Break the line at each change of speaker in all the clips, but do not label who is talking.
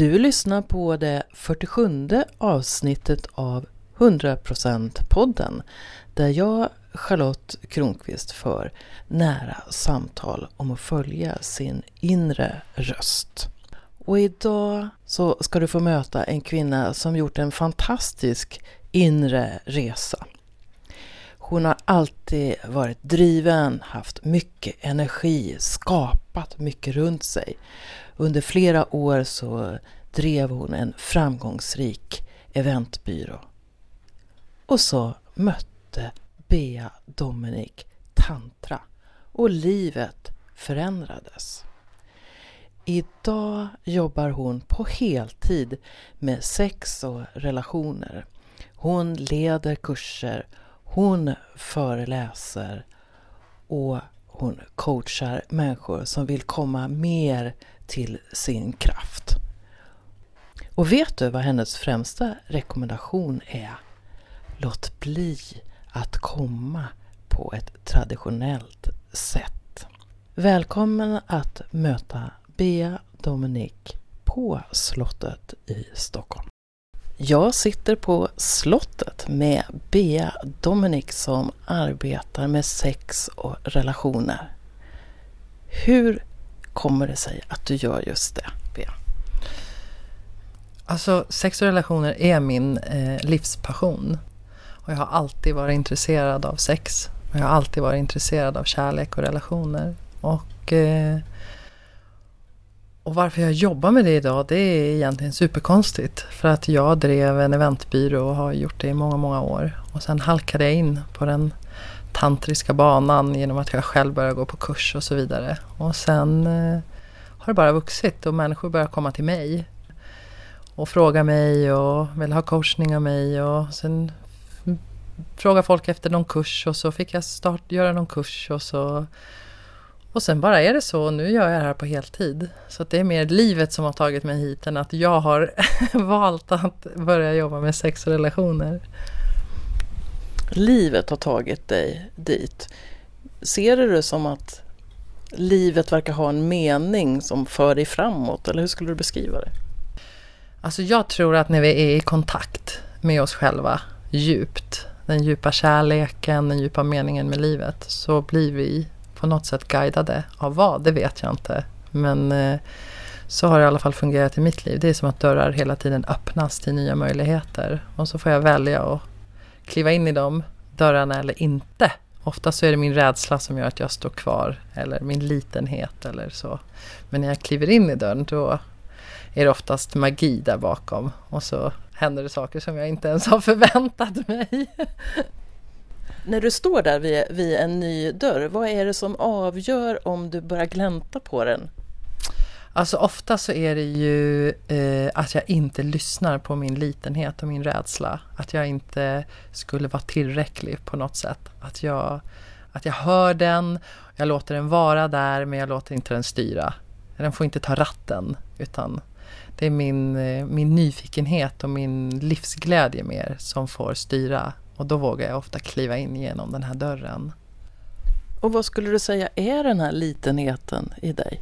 Du lyssnar på det 47 avsnittet av 100% podden där jag, Charlotte Kronqvist, för nära samtal om att följa sin inre röst. Och idag så ska du få möta en kvinna som gjort en fantastisk inre resa. Hon har alltid varit driven, haft mycket energi, skapat mycket runt sig. Under flera år så drev hon en framgångsrik eventbyrå. Och så mötte Bea Dominic tantra och livet förändrades. Idag jobbar hon på heltid med sex och relationer. Hon leder kurser, hon föreläser och hon coachar människor som vill komma mer till sin kraft. Och vet du vad hennes främsta rekommendation är? Låt bli att komma på ett traditionellt sätt. Välkommen att möta Bea Dominik på slottet i Stockholm. Jag sitter på slottet med Bea Dominic som arbetar med sex och relationer. Hur kommer det sig att du gör just det, Bea?
Alltså sex och relationer är min eh, livspassion. Och jag har alltid varit intresserad av sex. Och jag har alltid varit intresserad av kärlek och relationer. Och, eh, och varför jag jobbar med det idag, det är egentligen superkonstigt. För att jag drev en eventbyrå och har gjort det i många, många år. Och sen halkade jag in på den tantriska banan genom att jag själv började gå på kurs och så vidare. Och sen eh, har det bara vuxit och människor börjar komma till mig och fråga mig och vill ha coachning av mig och sen frågar folk efter någon kurs och så fick jag start, göra någon kurs och så och sen bara är det så och nu gör jag det här på heltid. Så det är mer livet som har tagit mig hit än att jag har valt att börja jobba med sex och relationer.
Livet har tagit dig dit. Ser du det som att livet verkar ha en mening som för dig framåt eller hur skulle du beskriva det?
Alltså jag tror att när vi är i kontakt med oss själva djupt, den djupa kärleken, den djupa meningen med livet, så blir vi på något sätt guidade. Av vad, det vet jag inte. Men eh, så har det i alla fall fungerat i mitt liv. Det är som att dörrar hela tiden öppnas till nya möjligheter. Och så får jag välja att kliva in i de dörrarna eller inte. Ofta så är det min rädsla som gör att jag står kvar. Eller min litenhet eller så. Men när jag kliver in i dörren då är det oftast magi där bakom. Och så händer det saker som jag inte ens har förväntat mig.
När du står där vid, vid en ny dörr, vad är det som avgör om du börjar glänta på den?
Alltså ofta så är det ju eh, att jag inte lyssnar på min litenhet och min rädsla. Att jag inte skulle vara tillräcklig på något sätt. Att jag, att jag hör den, jag låter den vara där men jag låter inte den styra. Den får inte ta ratten utan det är min, eh, min nyfikenhet och min livsglädje mer som får styra. Och då vågar jag ofta kliva in genom den här dörren.
Och vad skulle du säga är den här litenheten i dig?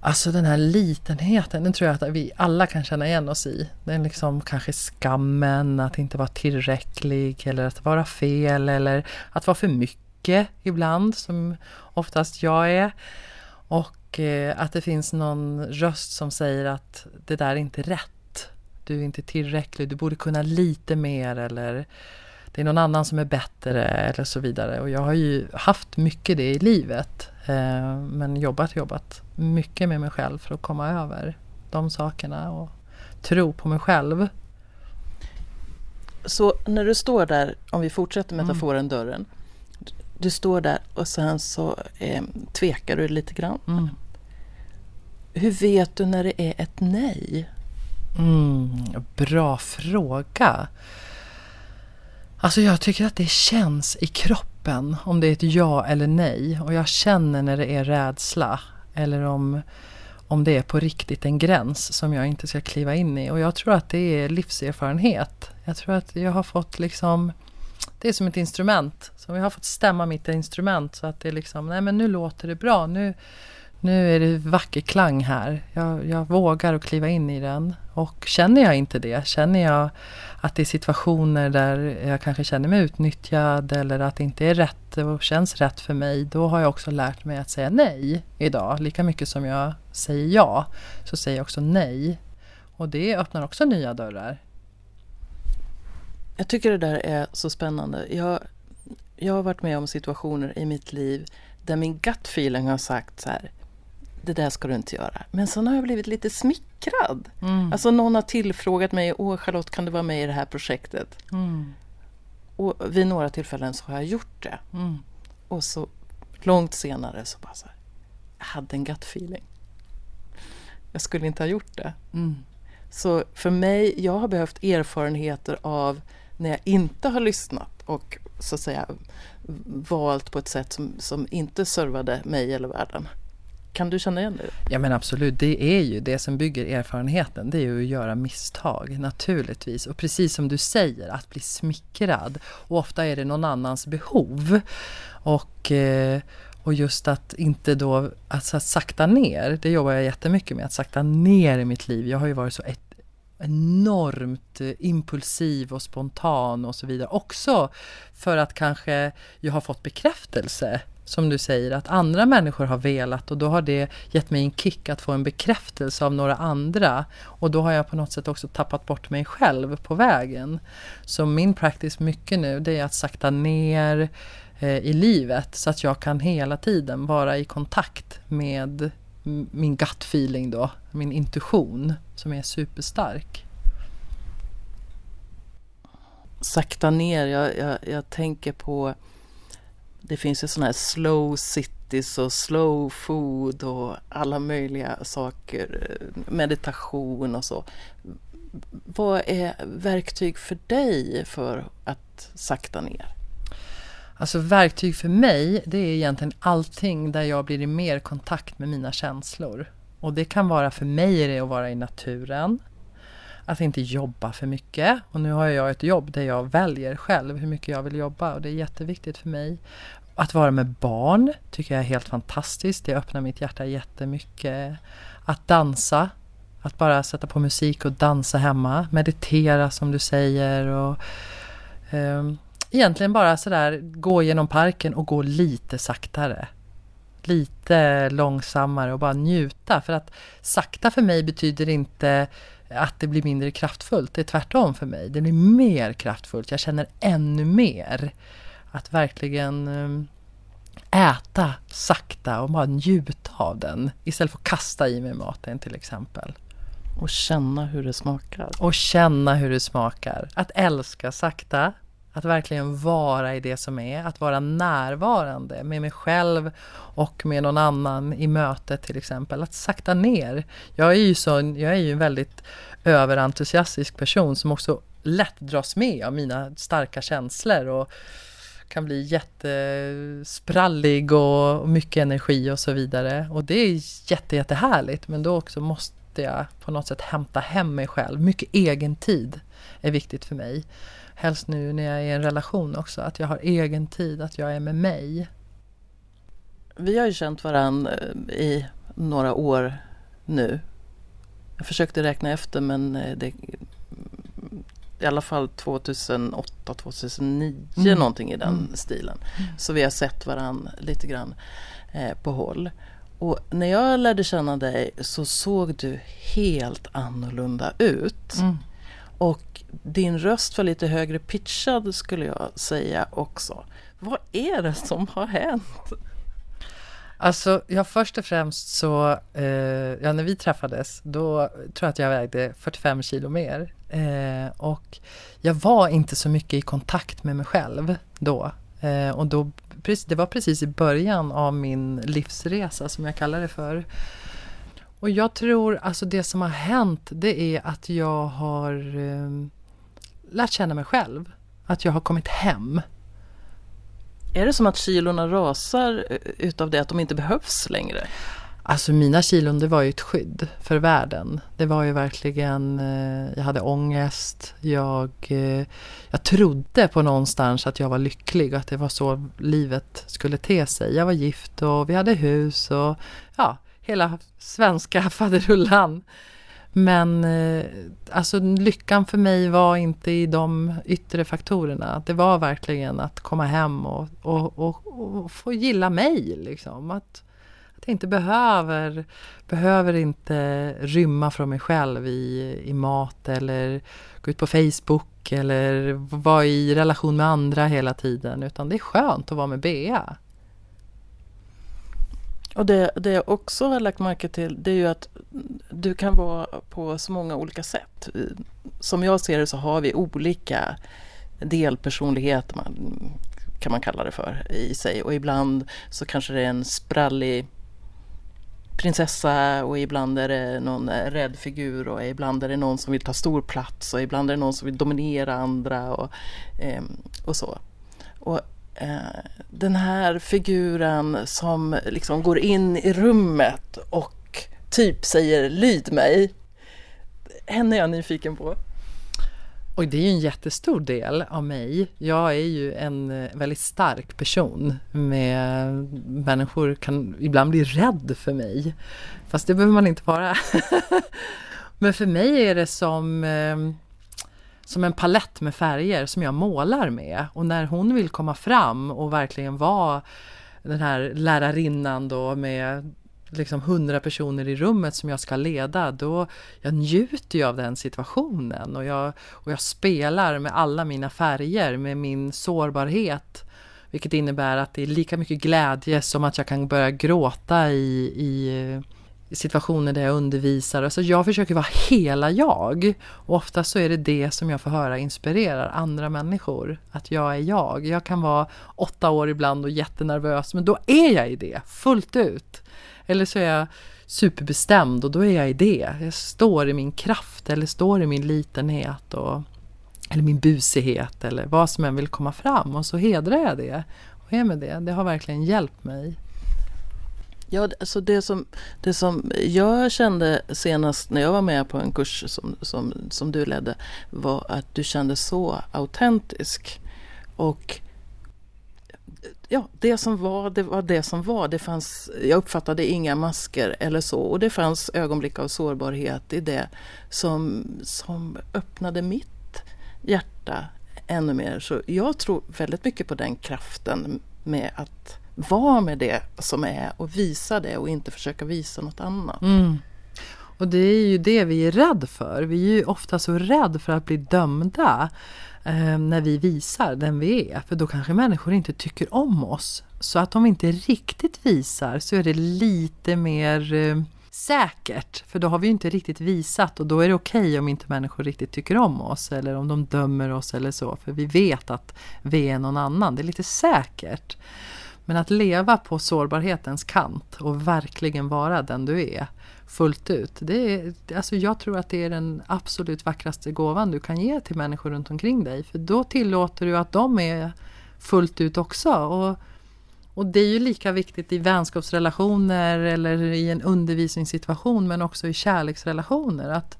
Alltså den här litenheten, den tror jag att vi alla kan känna igen oss i. Den liksom kanske skammen, att inte vara tillräcklig eller att vara fel eller att vara för mycket ibland, som oftast jag är. Och eh, att det finns någon röst som säger att det där är inte rätt. Du är inte tillräcklig, du borde kunna lite mer eller det är någon annan som är bättre eller så vidare. Och jag har ju haft mycket det i livet. Eh, men jobbat, jobbat mycket med mig själv för att komma över de sakerna och tro på mig själv.
Så när du står där, om vi fortsätter metaforen mm. dörren. Du står där och sen så eh, tvekar du lite grann. Mm. Hur vet du när det är ett nej?
Mm, bra fråga. Alltså jag tycker att det känns i kroppen om det är ett ja eller nej. Och jag känner när det är rädsla. Eller om, om det är på riktigt en gräns som jag inte ska kliva in i. Och jag tror att det är livserfarenhet. Jag tror att jag har fått liksom det är som ett instrument. Så jag har fått stämma mitt instrument så att det är liksom, nej men nu låter det bra. Nu, nu är det vacker klang här. Jag, jag vågar att kliva in i den. Och känner jag inte det, känner jag att det är situationer där jag kanske känner mig utnyttjad eller att det inte är rätt och känns rätt för mig. Då har jag också lärt mig att säga nej idag. Lika mycket som jag säger ja, så säger jag också nej. Och det öppnar också nya dörrar.
Jag tycker det där är så spännande. Jag, jag har varit med om situationer i mitt liv där min gut feeling har sagt så här. Det där ska du inte göra. Men sen har jag blivit lite smickrad. Mm. Alltså någon har tillfrågat mig. Åh Charlotte kan du vara med i det här projektet? Mm. Och vid några tillfällen så har jag gjort det. Mm. Och så långt senare så bara så här. Jag hade en gut feeling. Jag skulle inte ha gjort det. Mm. Så för mig, jag har behövt erfarenheter av när jag inte har lyssnat och så att säga valt på ett sätt som, som inte servade mig eller världen. Kan du känna igen det?
Ja men absolut, det är ju det som bygger erfarenheten. Det är ju att göra misstag naturligtvis. Och precis som du säger, att bli smickrad. Och ofta är det någon annans behov. Och, eh, och just att inte då, alltså att sakta ner. Det jobbar jag jättemycket med, att sakta ner i mitt liv. Jag har ju varit så ett, enormt eh, impulsiv och spontan och så vidare. Också för att kanske jag har fått bekräftelse som du säger, att andra människor har velat och då har det gett mig en kick att få en bekräftelse av några andra. Och då har jag på något sätt också tappat bort mig själv på vägen. Så min practice mycket nu, det är att sakta ner eh, i livet så att jag kan hela tiden vara i kontakt med min gut feeling då, min intuition som är superstark.
Sakta ner, jag, jag, jag tänker på det finns ju sådana här slow cities och slow food och alla möjliga saker, eh, meditation och så. Vad är verktyg för dig för att sakta ner?
Alltså verktyg för mig, det är egentligen allting där jag blir i mer kontakt med mina känslor. Och det kan vara för mig är det att vara i naturen. Att inte jobba för mycket. Och nu har jag ett jobb där jag väljer själv hur mycket jag vill jobba och det är jätteviktigt för mig. Att vara med barn tycker jag är helt fantastiskt. Det öppnar mitt hjärta jättemycket. Att dansa, att bara sätta på musik och dansa hemma. Meditera som du säger. Och, um, egentligen bara sådär gå genom parken och gå lite saktare. Lite långsammare och bara njuta. För att sakta för mig betyder inte att det blir mindre kraftfullt. Det är tvärtom för mig. Det blir mer kraftfullt. Jag känner ännu mer. Att verkligen ehm, äta sakta och bara njuta av den. Istället för att kasta i mig maten till exempel.
Och känna hur det smakar.
Och känna hur det smakar. Att älska sakta. Att verkligen vara i det som är, att vara närvarande med mig själv och med någon annan i mötet till exempel. Att sakta ner. Jag är ju, så, jag är ju en väldigt överentusiastisk person som också lätt dras med av mina starka känslor och kan bli jättesprallig och mycket energi och så vidare. Och det är jätte, jättehärligt men då också måste jag på något sätt hämta hem mig själv. Mycket egen tid är viktigt för mig. Helst nu när jag är i en relation också, att jag har egen tid, att jag är med mig.
Vi har ju känt varandra eh, i några år nu. Jag försökte räkna efter men eh, det, i alla fall 2008, 2009 mm. någonting i den mm. stilen. Mm. Så vi har sett varandra lite grann eh, på håll. Och när jag lärde känna dig så såg du helt annorlunda ut. Mm. Och din röst var lite högre pitchad skulle jag säga också. Vad är det som har hänt?
Alltså, ja, först och främst så, eh, ja, när vi träffades, då tror jag att jag vägde 45 kilo mer. Eh, och jag var inte så mycket i kontakt med mig själv då. Eh, och då, det var precis i början av min livsresa som jag kallar det för. Och jag tror, alltså det som har hänt, det är att jag har eh, lärt känna mig själv. Att jag har kommit hem.
Är det som att kilorna rasar eh, utav det att de inte behövs längre?
Alltså mina kilon det var ju ett skydd för världen. Det var ju verkligen, eh, jag hade ångest. Jag, eh, jag trodde på någonstans att jag var lycklig och att det var så livet skulle te sig. Jag var gift och vi hade hus och ja, hela svenska faderullan. Men eh, alltså lyckan för mig var inte i de yttre faktorerna. Det var verkligen att komma hem och, och, och, och få gilla mig. Liksom. Att, att jag inte behöver, behöver inte rymma från mig själv i, i mat eller gå ut på Facebook eller vara i relation med andra hela tiden. Utan det är skönt att vara med Bea.
Och det, det jag också har lagt märke till det är ju att du kan vara på så många olika sätt. Som jag ser det så har vi olika delpersonligheter kan man kalla det för i sig och ibland så kanske det är en sprallig prinsessa och ibland är det någon rädd figur och ibland är det någon som vill ta stor plats och ibland är det någon som vill dominera andra och, ehm, och så. Och Eh, den här figuren som liksom går in i rummet och typ säger lyd mig. Henne är jag nyfiken på.
Och det är ju en jättestor del av mig. Jag är ju en eh, väldigt stark person. Med människor kan ibland bli rädd för mig. Fast det behöver man inte vara. Men för mig är det som eh, som en palett med färger som jag målar med. Och när hon vill komma fram och verkligen vara den här lärarinnan då med liksom hundra personer i rummet som jag ska leda, då jag njuter jag av den situationen och jag, och jag spelar med alla mina färger, med min sårbarhet. Vilket innebär att det är lika mycket glädje som att jag kan börja gråta i, i situationer där jag undervisar. Alltså jag försöker vara hela jag. Och ofta så är det det som jag får höra inspirerar andra människor. Att jag är jag. Jag kan vara åtta år ibland och jättenervös, men då är jag i det fullt ut. Eller så är jag superbestämd och då är jag i det. Jag står i min kraft eller står i min litenhet och, eller min busighet eller vad som än vill komma fram och så hedrar jag det och är med det. Det har verkligen hjälpt mig.
Ja, alltså det som, det som jag kände senast när jag var med på en kurs som, som, som du ledde var att du kände så autentisk. Och ja, det som var, det var det som var. Det fanns, jag uppfattade inga masker eller så. Och det fanns ögonblick av sårbarhet i det som, som öppnade mitt hjärta ännu mer. Så jag tror väldigt mycket på den kraften med att vara med det som är och visa det och inte försöka visa något annat.
Mm. Och det är ju det vi är rädd för. Vi är ju ofta så rädda för att bli dömda eh, när vi visar den vi är. För då kanske människor inte tycker om oss. Så att om vi inte riktigt visar så är det lite mer eh, säkert. För då har vi inte riktigt visat och då är det okej okay om inte människor riktigt tycker om oss eller om de dömer oss eller så. För vi vet att vi är någon annan. Det är lite säkert. Men att leva på sårbarhetens kant och verkligen vara den du är fullt ut. Det är, alltså jag tror att det är den absolut vackraste gåvan du kan ge till människor runt omkring dig. För då tillåter du att de är fullt ut också. Och, och det är ju lika viktigt i vänskapsrelationer eller i en undervisningssituation men också i kärleksrelationer. Att,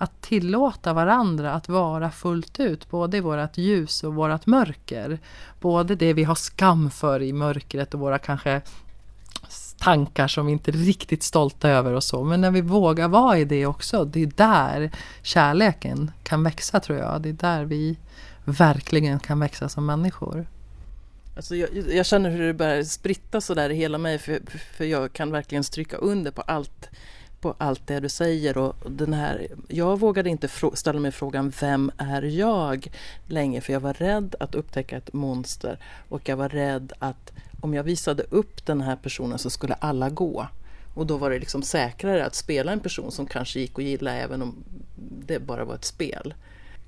att tillåta varandra att vara fullt ut, både i vårt ljus och vårt mörker. Både det vi har skam för i mörkret och våra kanske tankar som vi inte är riktigt stolta över och så. Men när vi vågar vara i det också, det är där kärleken kan växa tror jag. Det är där vi verkligen kan växa som människor.
Alltså jag, jag känner hur det börjar spritta sådär i hela mig för, för jag kan verkligen stryka under på allt på allt det du säger och den här, jag vågade inte ställa mig frågan vem är jag länge för jag var rädd att upptäcka ett monster och jag var rädd att om jag visade upp den här personen så skulle alla gå. Och då var det liksom säkrare att spela en person som kanske gick att gilla även om det bara var ett spel.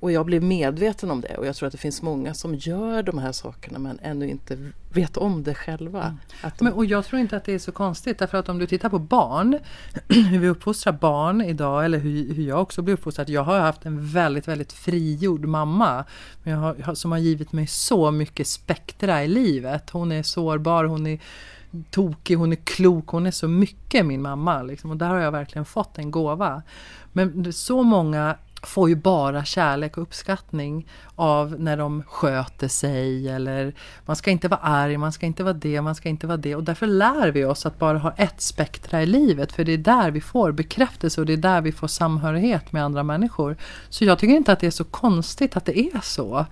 Och jag blev medveten om det och jag tror att det finns många som gör de här sakerna men ännu inte vet om det själva. Mm.
De... Men, och jag tror inte att det är så konstigt därför att om du tittar på barn, hur vi uppfostrar barn idag eller hur, hur jag också blir uppfostrad. Jag har haft en väldigt, väldigt frigjord mamma jag har, som har givit mig så mycket spektra i livet. Hon är sårbar, hon är tokig, hon är klok, hon är så mycket min mamma. Liksom. Och där har jag verkligen fått en gåva. Men så många får ju bara kärlek och uppskattning av när de sköter sig eller man ska inte vara arg, man ska inte vara det, man ska inte vara det och därför lär vi oss att bara ha ett spektra i livet för det är där vi får bekräftelse och det är där vi får samhörighet med andra människor. Så jag tycker inte att det är så konstigt att det är så.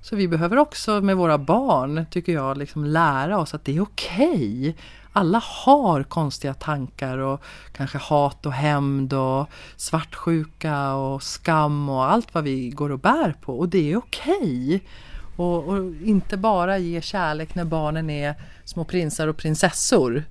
Så vi behöver också med våra barn, tycker jag, liksom lära oss att det är okej okay alla har konstiga tankar och kanske hat och hämnd och svartsjuka och skam och allt vad vi går och bär på och det är okej. Okay. Och, och, inte bara ge kärlek när barnen är små prinsar och prinsessor.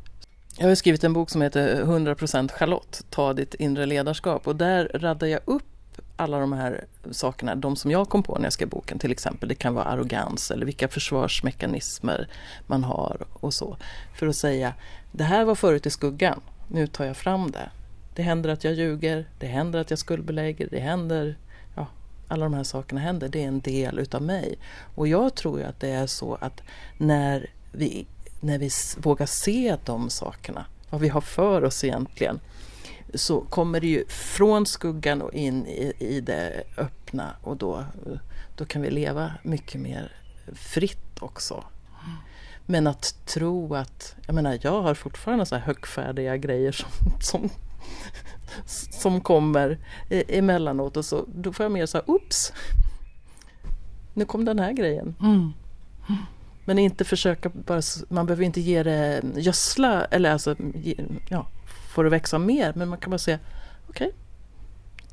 Jag har skrivit en bok som heter 100% Charlotte, ta ditt inre ledarskap och där raddar jag upp alla de här sakerna, de som jag kom på när jag skrev boken till exempel, det kan vara arrogans eller vilka försvarsmekanismer man har och så. För att säga, det här var förut i skuggan, nu tar jag fram det. Det händer att jag ljuger, det händer att jag skuldbelägger, det händer, ja, alla de här sakerna händer, det är en del utav mig. Och jag tror ju att det är så att när vi, när vi vågar se de sakerna, vad vi har för oss egentligen, så kommer det ju från skuggan och in i, i det öppna och då, då kan vi leva mycket mer fritt också. Men att tro att, jag menar jag har fortfarande så här högfärdiga grejer som, som, som kommer emellanåt och så då får jag mer så här, oops! Nu kom den här grejen. Mm. Men inte försöka bara, man behöver inte ge det gödsla eller alltså, ja, får det växa mer. Men man kan bara säga, okej, okay,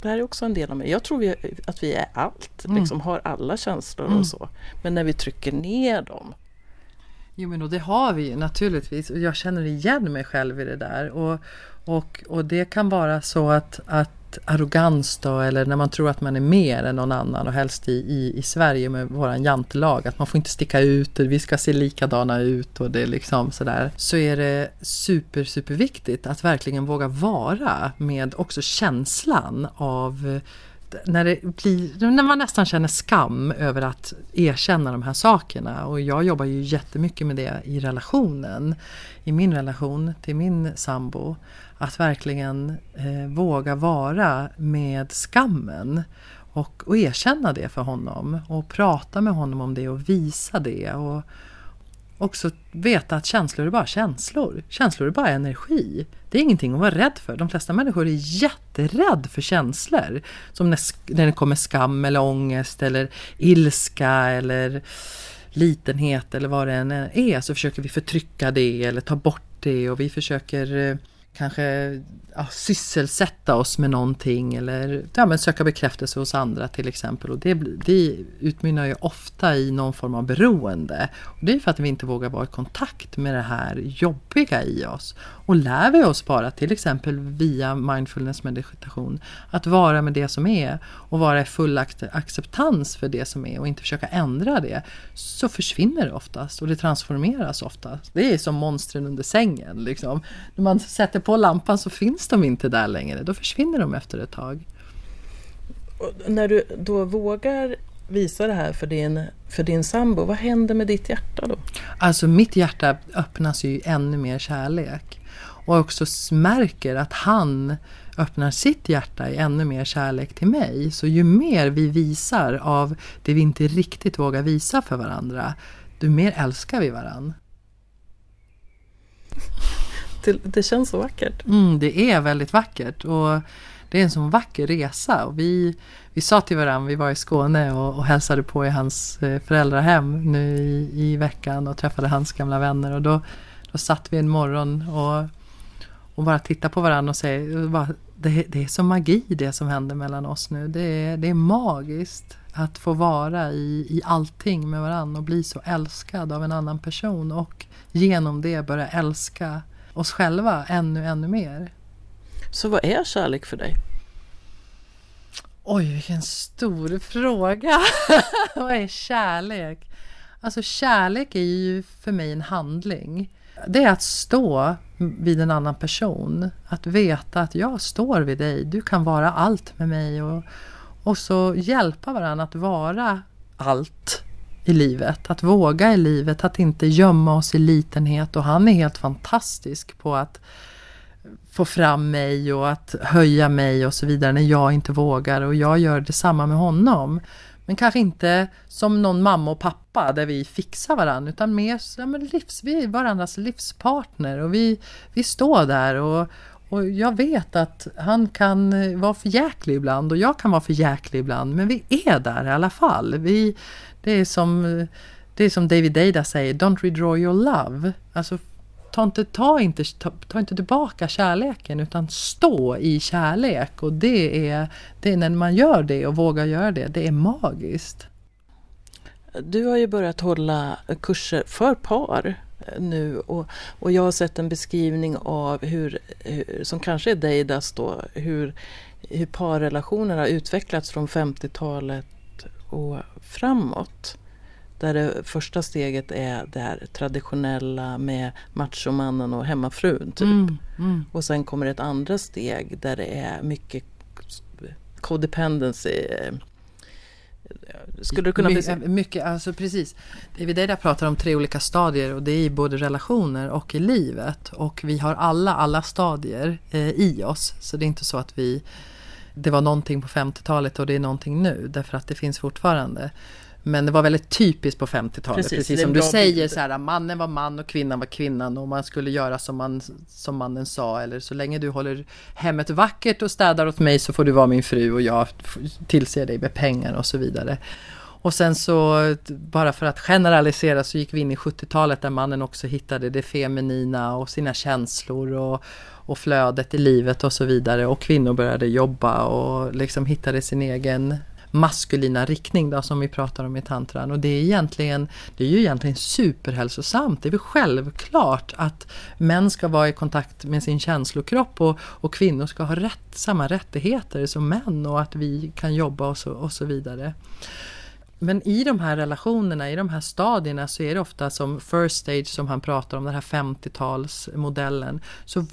det här är också en del av mig. Jag tror vi, att vi är allt, mm. liksom har alla känslor mm. och så. Men när vi trycker ner dem.
Jo men och det har vi ju naturligtvis. Jag känner igen mig själv i det där. Och, och, och det kan vara så att, att arrogans då eller när man tror att man är mer än någon annan och helst i, i, i Sverige med våran jantelag att man får inte sticka ut och vi ska se likadana ut och det är liksom sådär. Så är det super superviktigt att verkligen våga vara med också känslan av när, det blir, när man nästan känner skam över att erkänna de här sakerna. Och jag jobbar ju jättemycket med det i relationen. I min relation till min sambo. Att verkligen eh, våga vara med skammen. Och, och erkänna det för honom. Och prata med honom om det och visa det. Och, också veta att känslor är bara känslor. Känslor är bara energi. Det är ingenting att vara rädd för. De flesta människor är jätterädd för känslor. Som när, när det kommer skam eller ångest eller ilska eller litenhet eller vad det än är. Så försöker vi förtrycka det eller ta bort det och vi försöker eh, kanske ja, sysselsätta oss med någonting eller ja, men söka bekräftelse hos andra till exempel. Och det, det utmynnar ju ofta i någon form av beroende. Och det är för att vi inte vågar vara i kontakt med det här jobbiga i oss. Och lär vi oss bara till exempel via mindfulness meditation att vara med det som är och vara i full acceptans för det som är och inte försöka ändra det så försvinner det oftast och det transformeras oftast. Det är som monstren under sängen. Liksom. När man sätter på lampan så finns de inte där längre. Då försvinner de efter ett tag.
Och när du då vågar visa det här för din, för din sambo, vad händer med ditt hjärta då?
Alltså mitt hjärta öppnas ju ännu mer kärlek. Och också märker att han öppnar sitt hjärta i ännu mer kärlek till mig. Så ju mer vi visar av det vi inte riktigt vågar visa för varandra, ju mer älskar vi varandra.
Det, det känns så vackert.
Mm, det är väldigt vackert. Och det är en sån vacker resa. Och vi, vi sa till varandra, vi var i Skåne och, och hälsade på i hans eh, föräldrahem nu i, i veckan och träffade hans gamla vänner. Och då, då satt vi en morgon och, och bara tittade på varandra och säger det, det är som magi det som händer mellan oss nu. Det är, det är magiskt att få vara i, i allting med varandra och bli så älskad av en annan person och genom det börja älska oss själva ännu, ännu mer.
Så vad är kärlek för dig?
Oj, vilken stor fråga! vad är kärlek? Alltså kärlek är ju för mig en handling. Det är att stå vid en annan person. Att veta att jag står vid dig. Du kan vara allt med mig. Och, och så hjälpa varandra att vara allt i livet. Att våga i livet, att inte gömma oss i litenhet. Och han är helt fantastisk på att få fram mig och att höja mig och så vidare när jag inte vågar och jag gör detsamma med honom. Men kanske inte som någon mamma och pappa där vi fixar varandra utan mer ja, men livs, vi är varandras livspartner och vi, vi står där och, och jag vet att han kan eh, vara för jäklig ibland och jag kan vara för jäklig ibland men vi är där i alla fall. Vi, det, är som, eh, det är som David Deida säger, don't redraw your love. Alltså ta inte, ta, inte, ta, ta, inte tillbaka kärleken utan stå i kärlek. Och det är, det är när man gör det och vågar göra det, det är magiskt.
Du har ju börjat hålla kurser för par eh, nu och, och jag har sett en beskrivning av hur, hur som kanske är Deidas då, hur, hur parrelationer har utvecklats från 50-talet och framåt. Där det första steget är det här traditionella med machomannen och hemmafrun. Typ. Mm, mm. Och sen kommer ett andra steg där det är mycket codependency.
Skulle du kunna My, Mycket, alltså precis. David Eida pratar om tre olika stadier och det är i både relationer och i livet. Och vi har alla, alla stadier eh, i oss. Så det är inte så att vi det var någonting på 50-talet och det är någonting nu därför att det finns fortfarande. Men det var väldigt typiskt på 50-talet, precis, precis som du säger, så här, mannen var man och kvinnan var kvinnan och man skulle göra som, man, som mannen sa. Eller så länge du håller hemmet vackert och städar åt mig så får du vara min fru och jag tillser dig med pengar och så vidare. Och sen så, bara för att generalisera, så gick vi in i 70-talet där mannen också hittade det feminina och sina känslor och, och flödet i livet och så vidare. Och kvinnor började jobba och liksom hittade sin egen maskulina riktning då, som vi pratar om i tantran. Och det är, egentligen, det är ju egentligen superhälsosamt. Det är väl självklart att män ska vara i kontakt med sin känslokropp och, och kvinnor ska ha rätt, samma rättigheter som män och att vi kan jobba och så, och så vidare. Men i de här relationerna, i de här stadierna så är det ofta som first stage som han pratar om, den här 50-talsmodellen. Så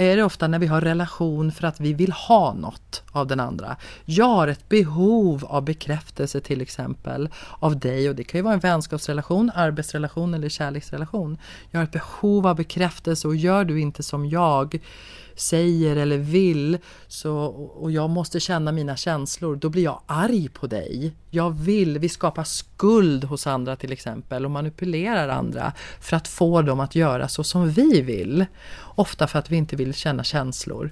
är det ofta när vi har relation för att vi vill ha något av den andra. Jag har ett behov av bekräftelse till exempel av dig och det kan ju vara en vänskapsrelation, arbetsrelation eller kärleksrelation. Jag har ett behov av bekräftelse och gör du inte som jag säger eller vill så, och jag måste känna mina känslor, då blir jag arg på dig. Jag vill, vi skapar skuld hos andra till exempel och manipulerar andra för att få dem att göra så som vi vill. Ofta för att vi inte vill känna känslor.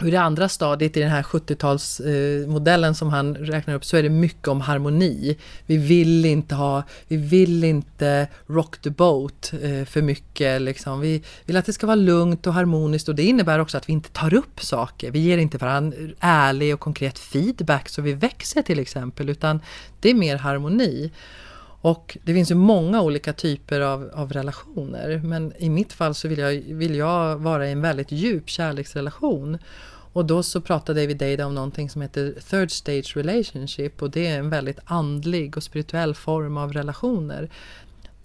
Och I det andra stadiet i den här 70-talsmodellen eh, som han räknar upp så är det mycket om harmoni. Vi vill inte ha, vi vill inte rock the boat eh, för mycket. Liksom. Vi vill att det ska vara lugnt och harmoniskt och det innebär också att vi inte tar upp saker. Vi ger inte varandra ärlig och konkret feedback så vi växer till exempel utan det är mer harmoni. Och det finns ju många olika typer av, av relationer. Men i mitt fall så vill jag, vill jag vara i en väldigt djup kärleksrelation. Och då så pratar David Data om någonting som heter Third Stage Relationship och det är en väldigt andlig och spirituell form av relationer.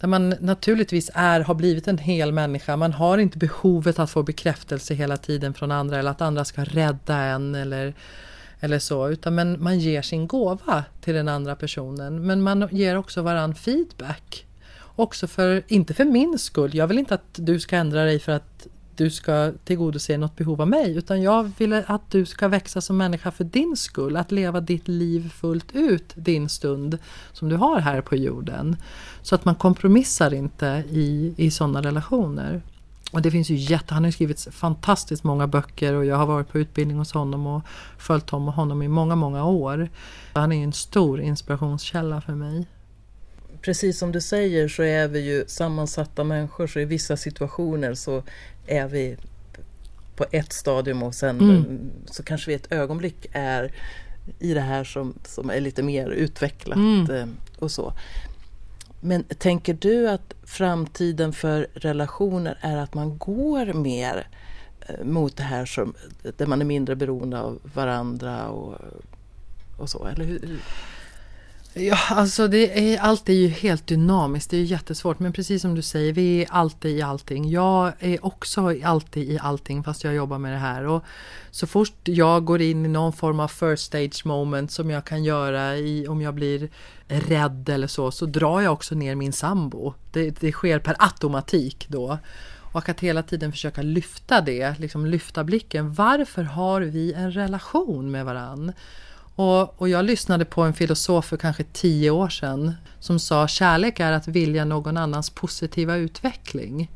Där man naturligtvis är, har blivit en hel människa. Man har inte behovet att få bekräftelse hela tiden från andra eller att andra ska rädda en eller eller så, utan men man ger sin gåva till den andra personen. Men man ger också varann feedback. Också för, inte för min skull, jag vill inte att du ska ändra dig för att du ska tillgodose något behov av mig, utan jag vill att du ska växa som människa för din skull, att leva ditt liv fullt ut din stund som du har här på jorden. Så att man kompromissar inte i, i sådana relationer. Och det finns ju jätte, han har skrivit fantastiskt många böcker och jag har varit på utbildning hos honom och följt honom i många, många år. Han är en stor inspirationskälla för mig.
Precis som du säger så är vi ju sammansatta människor så i vissa situationer så är vi på ett stadium och sen mm. så kanske vi ett ögonblick är i det här som, som är lite mer utvecklat mm. Eh, och så. Men tänker du att framtiden för relationer är att man går mer eh, mot det här som, där man är mindre beroende av varandra och, och så? Eller hur?
Ja, alltså det är, allt är ju helt dynamiskt, det är jättesvårt. Men precis som du säger, vi är alltid i allting. Jag är också alltid i allting fast jag jobbar med det här. Och så fort jag går in i någon form av first stage moment som jag kan göra i, om jag blir rädd eller så, så drar jag också ner min sambo. Det, det sker per automatik då. Och att hela tiden försöka lyfta det, liksom lyfta blicken. Varför har vi en relation med varann? Och, och jag lyssnade på en filosof för kanske tio år sedan som sa kärlek är att vilja någon annans positiva utveckling.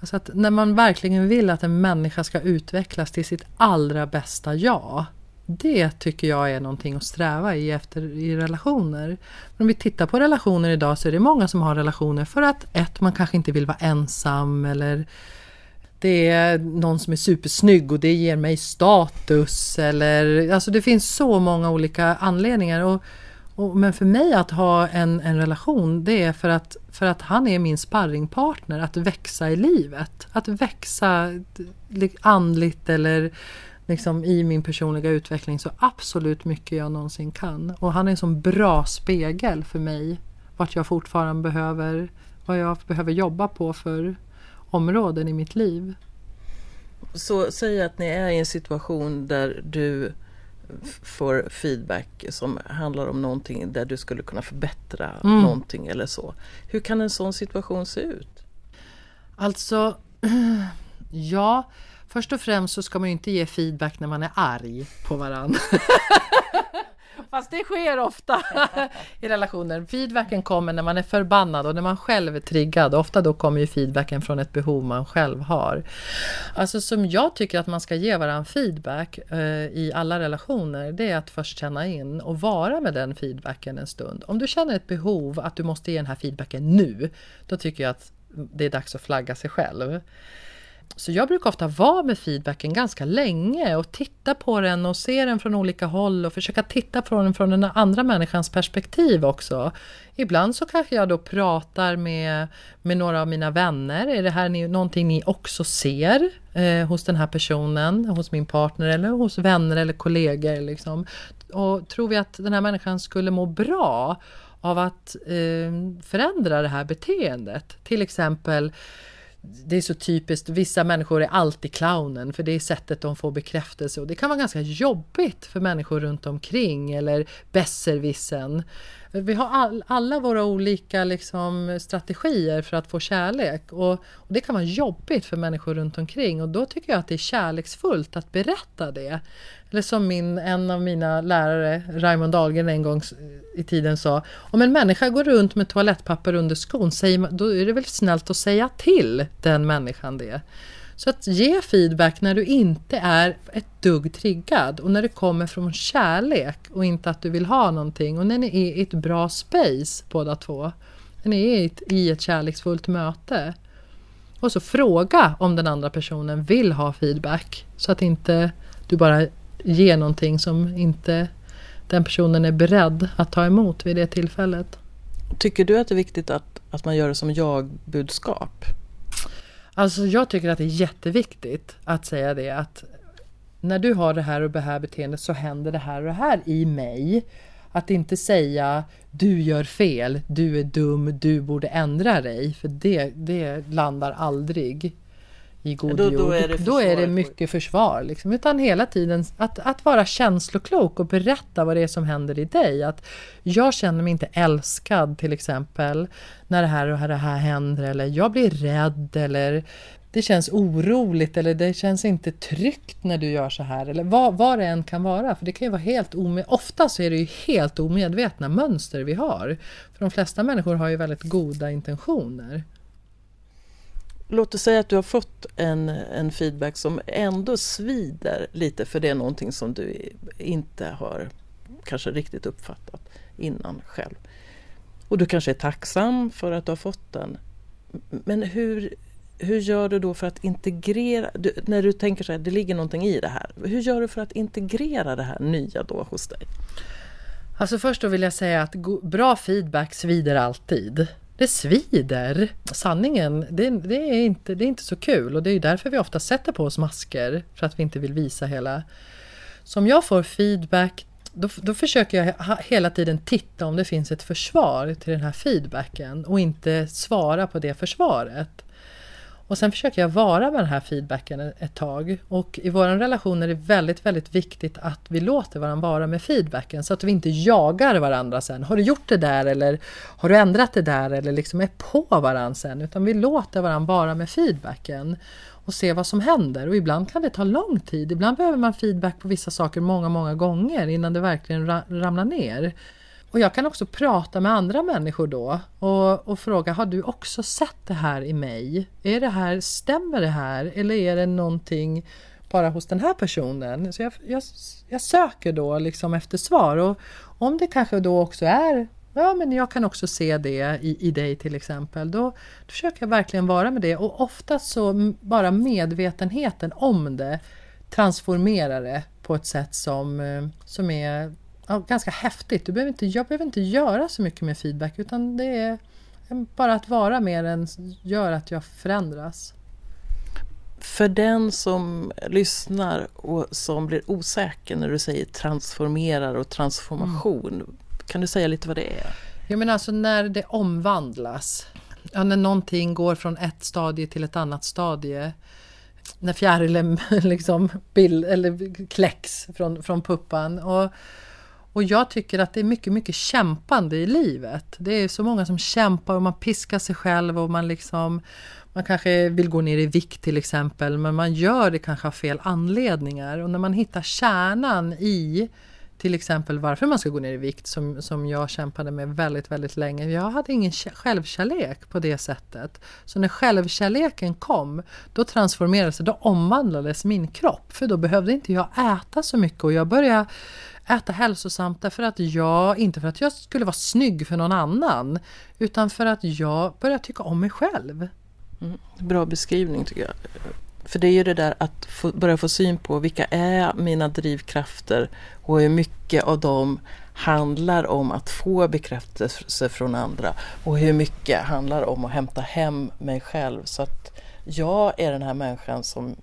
Alltså att när man verkligen vill att en människa ska utvecklas till sitt allra bästa jag. Det tycker jag är någonting att sträva i efter i relationer. Men om vi tittar på relationer idag så är det många som har relationer för att ett, man kanske inte vill vara ensam eller det är någon som är supersnygg och det ger mig status eller alltså det finns så många olika anledningar. Och, och, men för mig att ha en, en relation det är för att, för att han är min sparringpartner att växa i livet. Att växa andligt eller liksom i min personliga utveckling så absolut mycket jag någonsin kan. Och han är en sån bra spegel för mig vart jag fortfarande behöver, vad jag behöver jobba på för områden i mitt liv.
Så säg att ni är i en situation där du får feedback som handlar om någonting där du skulle kunna förbättra mm. någonting eller så. Hur kan en sån situation se ut?
Alltså, ja, först och främst så ska man ju inte ge feedback när man är arg på varandra. Fast det sker ofta i relationer. Feedbacken kommer när man är förbannad och när man själv är triggad. Ofta då kommer ju feedbacken från ett behov man själv har. Alltså som jag tycker att man ska ge varandra feedback eh, i alla relationer, det är att först känna in och vara med den feedbacken en stund. Om du känner ett behov att du måste ge den här feedbacken nu, då tycker jag att det är dags att flagga sig själv. Så jag brukar ofta vara med feedbacken ganska länge och titta på den och se den från olika håll och försöka titta på den från den andra människans perspektiv också. Ibland så kanske jag då pratar med, med några av mina vänner. Är det här ni, någonting ni också ser eh, hos den här personen, hos min partner eller hos vänner eller kollegor? Liksom? Och tror vi att den här människan skulle må bra av att eh, förändra det här beteendet? Till exempel det är så typiskt, vissa människor är alltid clownen för det är sättet de får bekräftelse och det kan vara ganska jobbigt för människor runt omkring eller besserwissern. Vi har all, alla våra olika liksom, strategier för att få kärlek och, och, det kan vara jobbigt för människor runt omkring och då tycker jag att det är kärleksfullt att berätta det. Eller som min, en av mina lärare, Raymond Dahlgren, en gång i tiden sa. Om en människa går runt med toalettpapper under skon, säger då är det väl snällt att säga till den människan det. Så att ge feedback när du inte är ett dugg triggad och när det kommer från kärlek och inte att du vill ha någonting och när ni är i ett bra space båda två. När ni är i ett, i ett kärleksfullt möte. Och så fråga om den andra personen vill ha feedback så att inte du bara ger någonting som inte den personen är beredd att ta emot vid det tillfället.
Tycker du att det är viktigt att, att man gör det som jag-budskap?
Alltså jag tycker att det är jätteviktigt att säga det att när du har det här och det här beteendet så händer det här och det här i mig. Att inte säga du gör fel, du är dum, du borde ändra dig. För det, det landar aldrig i god då, jord. Då är det, då är det mycket försvar. Liksom. Utan hela tiden att, att vara känsloklok och berätta vad det är som händer i dig. Att jag känner mig inte älskad till exempel när det här och det här händer. Eller jag blir rädd eller det känns oroligt eller det känns inte tryggt när du gör så här. Eller vad, vad det än kan vara. För det kan ju vara helt omedvetna. Ofta så är det ju helt omedvetna mönster vi har. För de flesta människor har ju väldigt goda intentioner.
Låt oss säga att du har fått en, en feedback som ändå svider lite för det är någonting som du inte har kanske riktigt uppfattat innan själv. Och du kanske är tacksam för att du har fått den. Men hur, hur gör du då för att integrera, du, när du tänker så här, det ligger någonting i det här. Hur gör du för att integrera det här nya då hos dig?
Alltså först då vill jag säga att bra feedback svider alltid. Det svider. Sanningen, det, det, är inte, det är inte så kul och det är därför vi ofta sätter på oss masker för att vi inte vill visa hela. Så om jag får feedback då, då försöker jag hela tiden titta om det finns ett försvar till den här feedbacken och inte svara på det försvaret. Och sen försöker jag vara med den här feedbacken ett tag. Och i vår relation är det väldigt, väldigt viktigt att vi låter varandra vara med feedbacken så att vi inte jagar varandra sen. Har du gjort det där eller har du ändrat det där eller liksom är på varandra sen. Utan vi låter varandra vara med feedbacken och se vad som händer. Och ibland kan det ta lång tid. Ibland behöver man feedback på vissa saker många, många gånger innan det verkligen ramlar ner. Och jag kan också prata med andra människor då och, och, fråga, har du också sett det här i mig? Är det här, stämmer det här? Eller är det någonting bara hos den här personen? Så jag, jag, jag söker då liksom efter svar och om det kanske då också är Ja, men jag kan också se det i, i dig till exempel. Då, då försöker jag verkligen vara med det och oftast så bara medvetenheten om det transformerar det på ett sätt som, eh, som är ganska häftigt. Du behöver inte, jag behöver inte göra så mycket med feedback utan det är bara att vara med den gör att jag förändras.
För den som lyssnar och som blir osäker när du säger transformerar och transformation. Mm. Kan du säga lite vad det är?
Ja men alltså när det omvandlas. Ja, när någonting går från ett stadie till ett annat stadie. När fjärilen liksom bild, eller kläcks från, från puppan. Och, och jag tycker att det är mycket, mycket kämpande i livet. Det är så många som kämpar och man piskar sig själv och man liksom man kanske vill gå ner i vikt till exempel, men man gör det kanske av fel anledningar. Och när man hittar kärnan i till exempel varför man ska gå ner i vikt som, som jag kämpade med väldigt, väldigt länge. Jag hade ingen självkärlek på det sättet. Så när självkärleken kom, då transformerades det, då omvandlades min kropp. För då behövde inte jag äta så mycket och jag började äta hälsosamt därför att jag, inte för att jag skulle vara snygg för någon annan, utan för att jag börjar tycka om mig själv.
Mm, bra beskrivning tycker jag. För det är ju det där att få, börja få syn på vilka är mina drivkrafter och hur mycket av dem handlar om att få bekräftelse från andra och hur mycket handlar om att hämta hem mig själv så att jag är den här människan som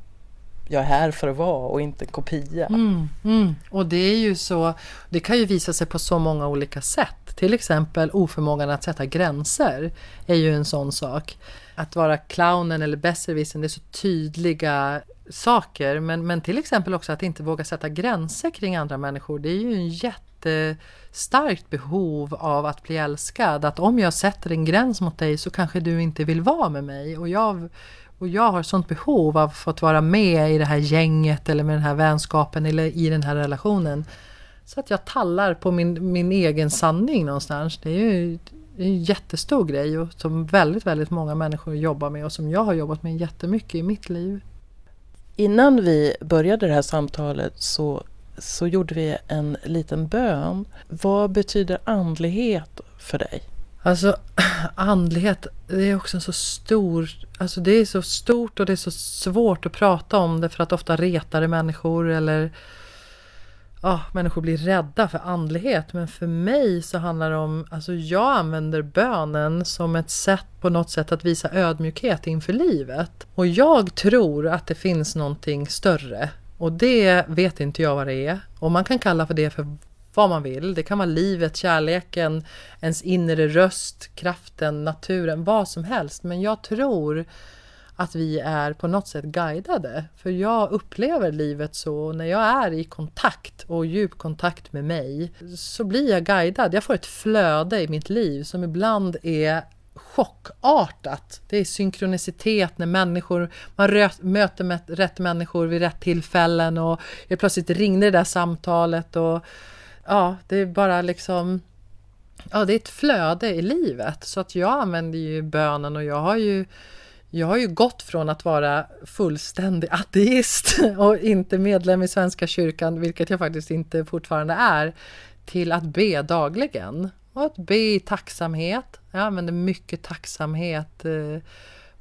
jag är här för att vara och inte en kopia.
Mm, mm. Och det är ju så, det kan ju visa sig på så många olika sätt. Till exempel oförmågan att sätta gränser är ju en sån sak. Att vara clownen eller besserwissern, det är så tydliga saker. Men, men till exempel också att inte våga sätta gränser kring andra människor. Det är ju en jättestarkt behov av att bli älskad. Att om jag sätter en gräns mot dig så kanske du inte vill vara med mig. Och jag och jag har sånt behov av att få vara med i det här gänget eller med den här vänskapen eller i den här relationen. Så att jag tallar på min, min egen sanning någonstans. Det är ju en jättestor grej och som väldigt, väldigt många människor jobbar med och som jag har jobbat med jättemycket i mitt liv.
Innan vi började det här samtalet så, så gjorde vi en liten bön. Vad betyder andlighet för dig?
Alltså andlighet, det är också en så stor, alltså det är så stort och det är så svårt att prata om det för att ofta retar det människor eller ja, människor blir rädda för andlighet. Men för mig så handlar det om, alltså jag använder bönen som ett sätt på något sätt att visa ödmjukhet inför livet. Och jag tror att det finns någonting större och det vet inte jag vad det är. Och man kan kalla för det för vad man vill. Det kan vara livet, kärleken, ens inre röst, kraften, naturen, vad som helst. Men jag tror att vi är på något sätt guidade. För jag upplever livet så, när jag är i kontakt och djup kontakt med mig, så blir jag guidad. Jag får ett flöde i mitt liv som ibland är chockartat. Det är synkronicitet när människor, man röt, möter med rätt människor vid rätt tillfällen och plötsligt ringde det där samtalet och ja, det är bara liksom Ja, det är ett flöde i livet så att jag använder ju bönen och jag har ju jag har ju gått från att vara fullständig ateist och inte medlem i Svenska kyrkan, vilket jag faktiskt inte fortfarande är, till att be dagligen. Och att be i tacksamhet. Jag använder mycket tacksamhet eh,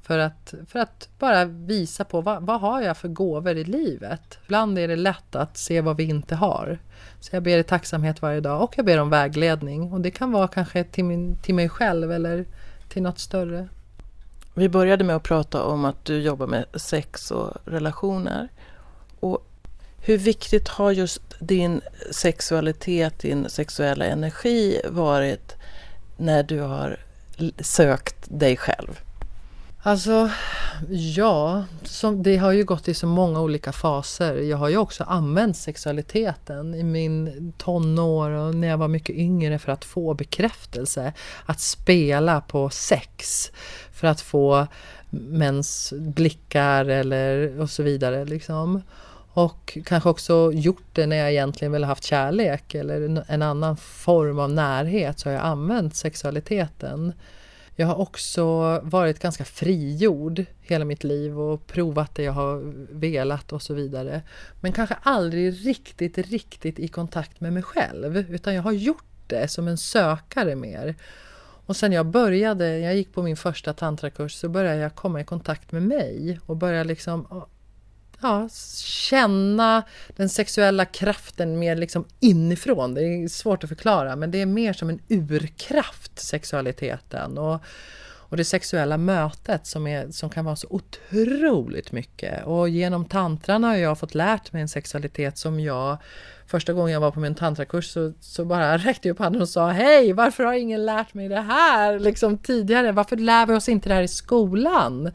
för att, för att bara visa på vad, vad har jag för gåvor i livet. Ibland är det lätt att se vad vi inte har. Så jag ber i tacksamhet varje dag och jag ber om vägledning. Och det kan vara kanske till, min, till mig själv eller till något större.
Vi började med att prata om att du jobbar med sex och relationer. Och hur viktigt har just din sexualitet, din sexuella energi varit när du har sökt dig själv?
Alltså, ja, som, det har ju gått i så många olika faser. Jag har ju också använt sexualiteten i min tonår och när jag var mycket yngre för att få bekräftelse. Att spela på sex för att få mäns blickar eller och så vidare. Liksom. Och kanske också gjort det när jag egentligen ville haft kärlek eller en annan form av närhet så har jag använt sexualiteten. Jag har också varit ganska frigjord hela mitt liv och provat det jag har velat och så vidare. Men kanske aldrig riktigt, riktigt i kontakt med mig själv utan jag har gjort det som en sökare mer. Och sen jag började, jag gick på min första tantrakurs så började jag komma i kontakt med mig och började liksom ja, känna den sexuella kraften mer liksom inifrån. Det är svårt att förklara men det är mer som en urkraft, sexualiteten. Och, och det sexuella mötet som, är, som kan vara så otroligt mycket. Och genom tantran har jag fått lärt mig en sexualitet som jag Första gången jag var på min tantrakurs så, så bara räckte jag upp handen och sa Hej, varför har ingen lärt mig det här liksom tidigare? Varför lär vi oss inte det här i skolan?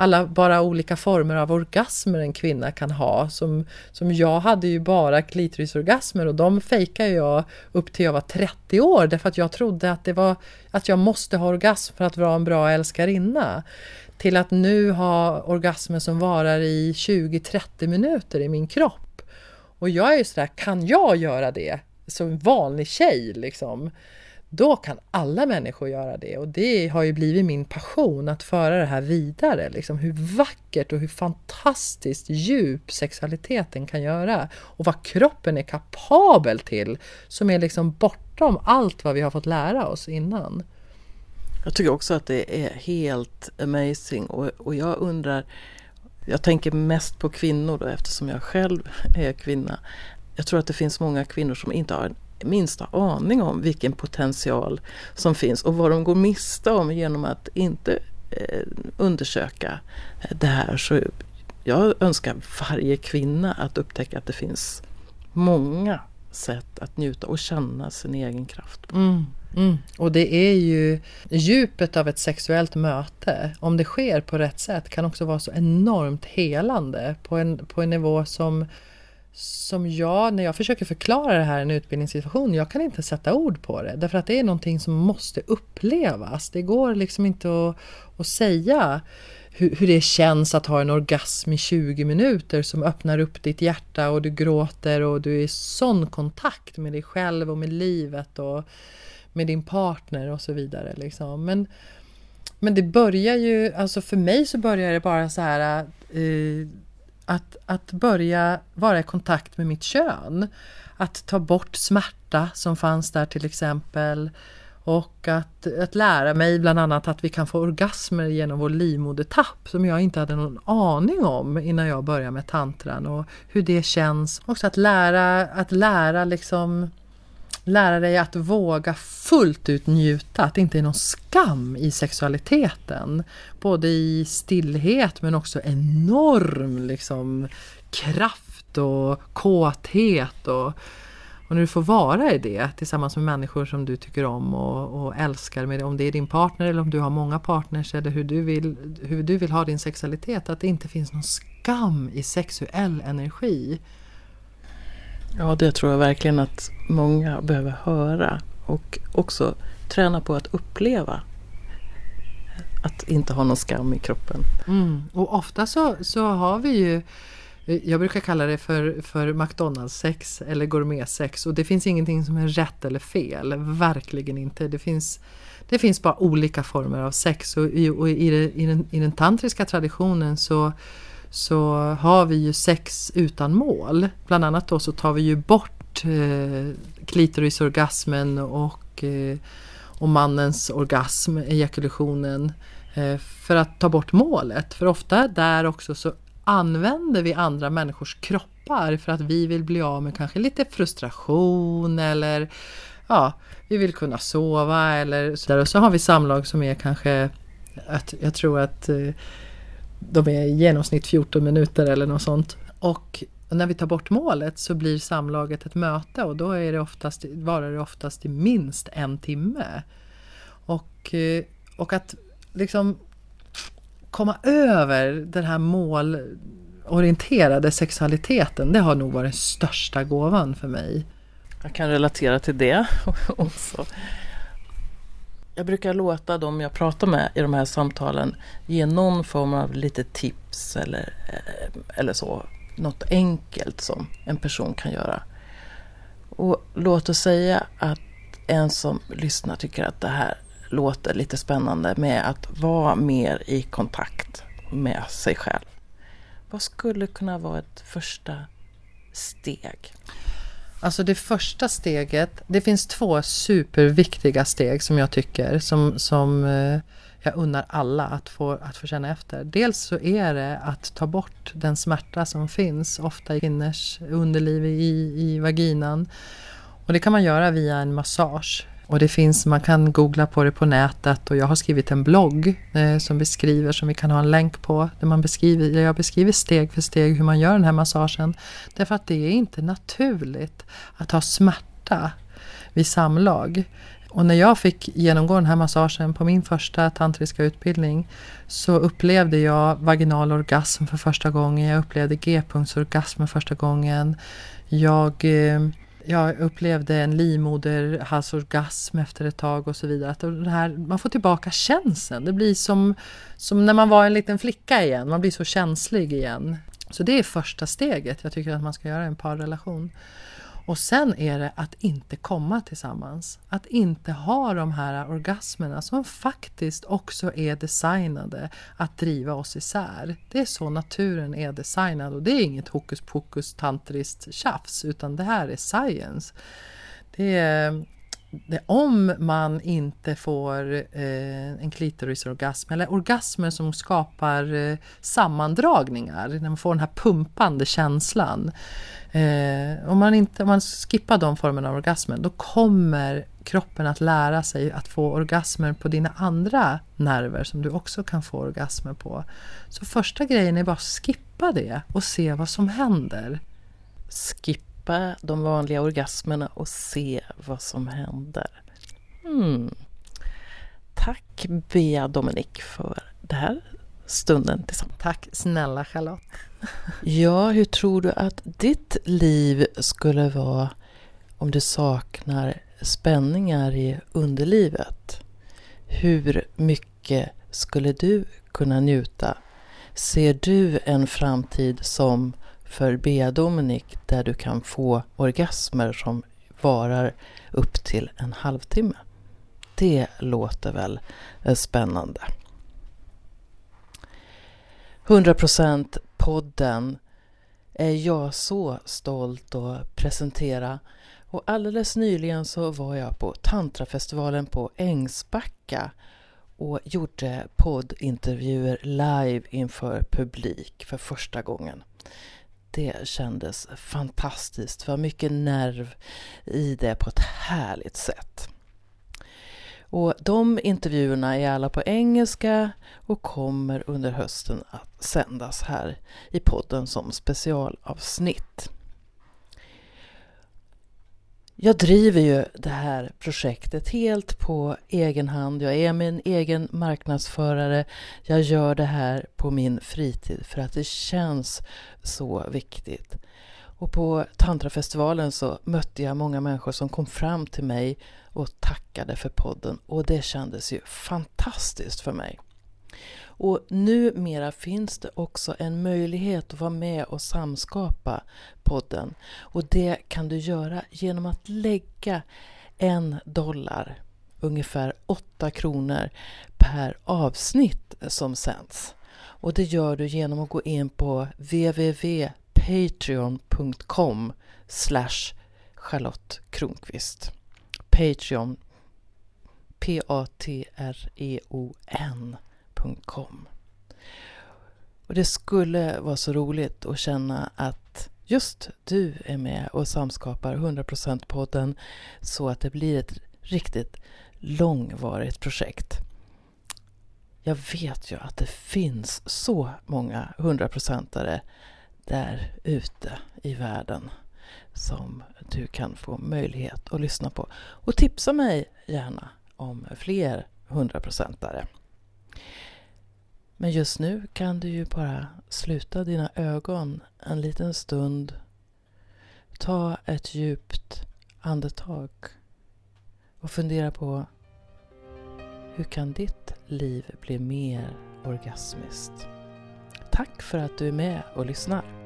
alla bara olika former av orgasmer en kvinna kan ha. Som, som jag hade ju bara klitorisorgasmer och de fejkade jag upp till jag var 30 år därför att jag trodde att det var att jag måste ha orgasm för att vara en bra älskarinna. Till att nu ha orgasmer som varar i 20-30 minuter i min kropp. Och jag är ju sådär, kan jag göra det som vanlig tjej liksom? då kan alla människor göra det. Och det har ju blivit min passion att föra det här vidare. Liksom hur vackert och hur fantastiskt djup sexualiteten kan göra. Och vad kroppen är kapabel till. Som är liksom bortom allt vad vi har fått lära oss innan.
Jag tycker också att det är helt amazing och, och jag undrar jag tänker mest på kvinnor då, eftersom jag själv är kvinna. Jag tror att det finns många kvinnor som inte har minsta aning om vilken potential som finns och vad de går miste om genom att inte eh, undersöka det här. Så jag önskar varje kvinna att upptäcka att det finns många sätt att njuta och känna sin egen kraft.
Mm, mm. Och det är ju djupet av ett sexuellt möte, om det sker på rätt sätt, kan också vara så enormt helande på en, på en nivå som som jag, när jag försöker förklara det här i en utbildningssituation, jag kan inte sätta ord på det. Därför att det är någonting som måste upplevas. Det går liksom inte att, att säga hur, hur, det känns att ha en orgasm i 20 minuter som öppnar upp ditt hjärta och du gråter och du är i sån kontakt med dig själv och med livet och med din partner och så vidare. Liksom. Men, men det börjar ju, alltså för mig så börjar det bara så här eh, att, att börja vara i kontakt med mitt kön. Att ta bort smärta som fanns där till exempel. Och att, att lära mig bland annat att vi kan få orgasmer genom vår livmodertapp som jag inte hade någon aning om innan jag började med tantran och hur det känns. Också att lära, att lära liksom lära dig att våga fullt ut njuta, att det inte är någon skam i sexualiteten. Både i stillhet men också enorm liksom, kraft och kåthet. Och, och när du får vara i det tillsammans med människor som du tycker om och, och älskar, med, om det är din partner eller om du har många partners eller hur du, vill, hur du vill ha din sexualitet, att det inte finns någon skam i sexuell energi.
Ja, det tror jag verkligen att många behöver höra och också träna på att uppleva. Att inte ha någon skam i kroppen.
Mm. Och ofta så, så har vi ju Eh, jag brukar kalla det för, för McDonalds-sex eller gourmet-sex och det finns ingenting som är rätt eller fel, verkligen inte. Det finns, det finns bara olika former av sex och i, och i, det, i, den, i den tantriska traditionen så så har vi ju sex utan mål. Bland annat då så tar vi ju bort eh, klitorisorgasmen och, eh, och mannens orgasm, ejakulationen, eh, för att ta bort målet. För ofta där också så använder vi andra människors kroppar för att vi vill bli av med kanske lite frustration eller ja, vi vill kunna sova eller sådär. Och så har vi samlag som är kanske, att, jag tror att eh, de är i genomsnitt 14 minuter eller något sånt. Och när vi tar bort målet så blir samlaget ett möte och då är det oftast, varar det oftast i minst en timme. Och, eh, och att liksom komma över den här målorienterade sexualiteten, det har nog varit den största gåvan för mig.
Jag kan relatera till det också. Jag brukar låta dem jag pratar med i de här samtalen ge någon form av lite tips eller, eh, eller så. Något enkelt som en person kan göra. Och låt oss säga att en som lyssnar tycker att det här låter lite spännande med att vara mer i kontakt med sig själv. Vad skulle kunna vara ett första steg?
Alltså det första steget, det finns två superviktiga steg som jag tycker som, som eh, jag unnar alla att få, att få känna efter. Dels så är det att ta bort den smärta som finns, ofta i kvinnors underliv i, i vaginan. Och det kan man göra via en massage. Och det finns, man kan googla på det på nätet och jag har skrivit en blogg eh, som beskriver, som vi kan ha en länk på, där, man beskriver, där jag beskriver steg för steg hur man gör den här massagen. Därför att det är inte naturligt att ha smärta vid samlag. Och när jag fick genomgå den här massagen på min första tantriska utbildning så upplevde jag vaginal orgasm för första gången, jag upplevde g-punktsorgasm för första gången. Jag eh, jag upplevde en livmoderhalsorgasm efter ett tag och så vidare. Att det här, man får tillbaka känseln. Det blir som, som när man var en liten flicka igen. Man blir så känslig igen. Så det är första steget jag tycker att man ska göra i en parrelation. Och sen är det att inte komma tillsammans. Att inte ha de här orgasmerna som faktiskt också är designade att driva oss isär. Det är så naturen är designad och det är inget hokus pokus tantriskt tjafs utan det här är science. Det är, det, om man inte får eh, en klitorisorgasm eller orgasmer som skapar eh, sammandragningar, när man får den här pumpande känslan Eh, om, man inte, om man skippar de formerna av orgasmer då kommer kroppen att lära sig att få orgasmer på dina andra nerver som du också kan få orgasmer på. Så första grejen är bara att skippa det och se vad som händer.
Skippa de vanliga orgasmerna och se vad som händer. Hmm. Tack Bea Dominik för det här stunden tillsammans.
Tack snälla Charlotte.
Ja, hur tror du att ditt liv skulle vara om du saknar spänningar i underlivet? Hur mycket skulle du kunna njuta? Ser du en framtid som för Bea Dominik där du kan få orgasmer som varar upp till en halvtimme? Det låter väl spännande? 100% podden är jag så stolt att presentera. Och alldeles nyligen så var jag på Tantrafestivalen på Ängsbacka och gjorde poddintervjuer live inför publik för första gången. Det kändes fantastiskt. Det var mycket nerv i det på ett härligt sätt. Och de intervjuerna är alla på engelska och kommer under hösten att sändas här i podden som specialavsnitt. Jag driver ju det här projektet helt på egen hand. Jag är min egen marknadsförare. Jag gör det här på min fritid för att det känns så viktigt. Och på Tantrafestivalen så mötte jag många människor som kom fram till mig och tackade för podden och det kändes ju fantastiskt för mig. Och numera finns det också en möjlighet att vara med och samskapa podden. Och det kan du göra genom att lägga en dollar, ungefär 8 kronor per avsnitt som sänds. Och det gör du genom att gå in på www.patreon.com slash Charlotte Kronqvist. Patreon. P-A-T-R-E-O-N.com Och det skulle vara så roligt att känna att just du är med och samskapar 100% podden så att det blir ett riktigt långvarigt projekt. Jag vet ju att det finns så många hundraprocentare där ute i världen som du kan få möjlighet att lyssna på. Och tipsa mig gärna om fler hundraprocentare. Men just nu kan du ju bara sluta dina ögon en liten stund. Ta ett djupt andetag och fundera på hur kan ditt liv bli mer orgasmiskt? Tack för att du är med och lyssnar.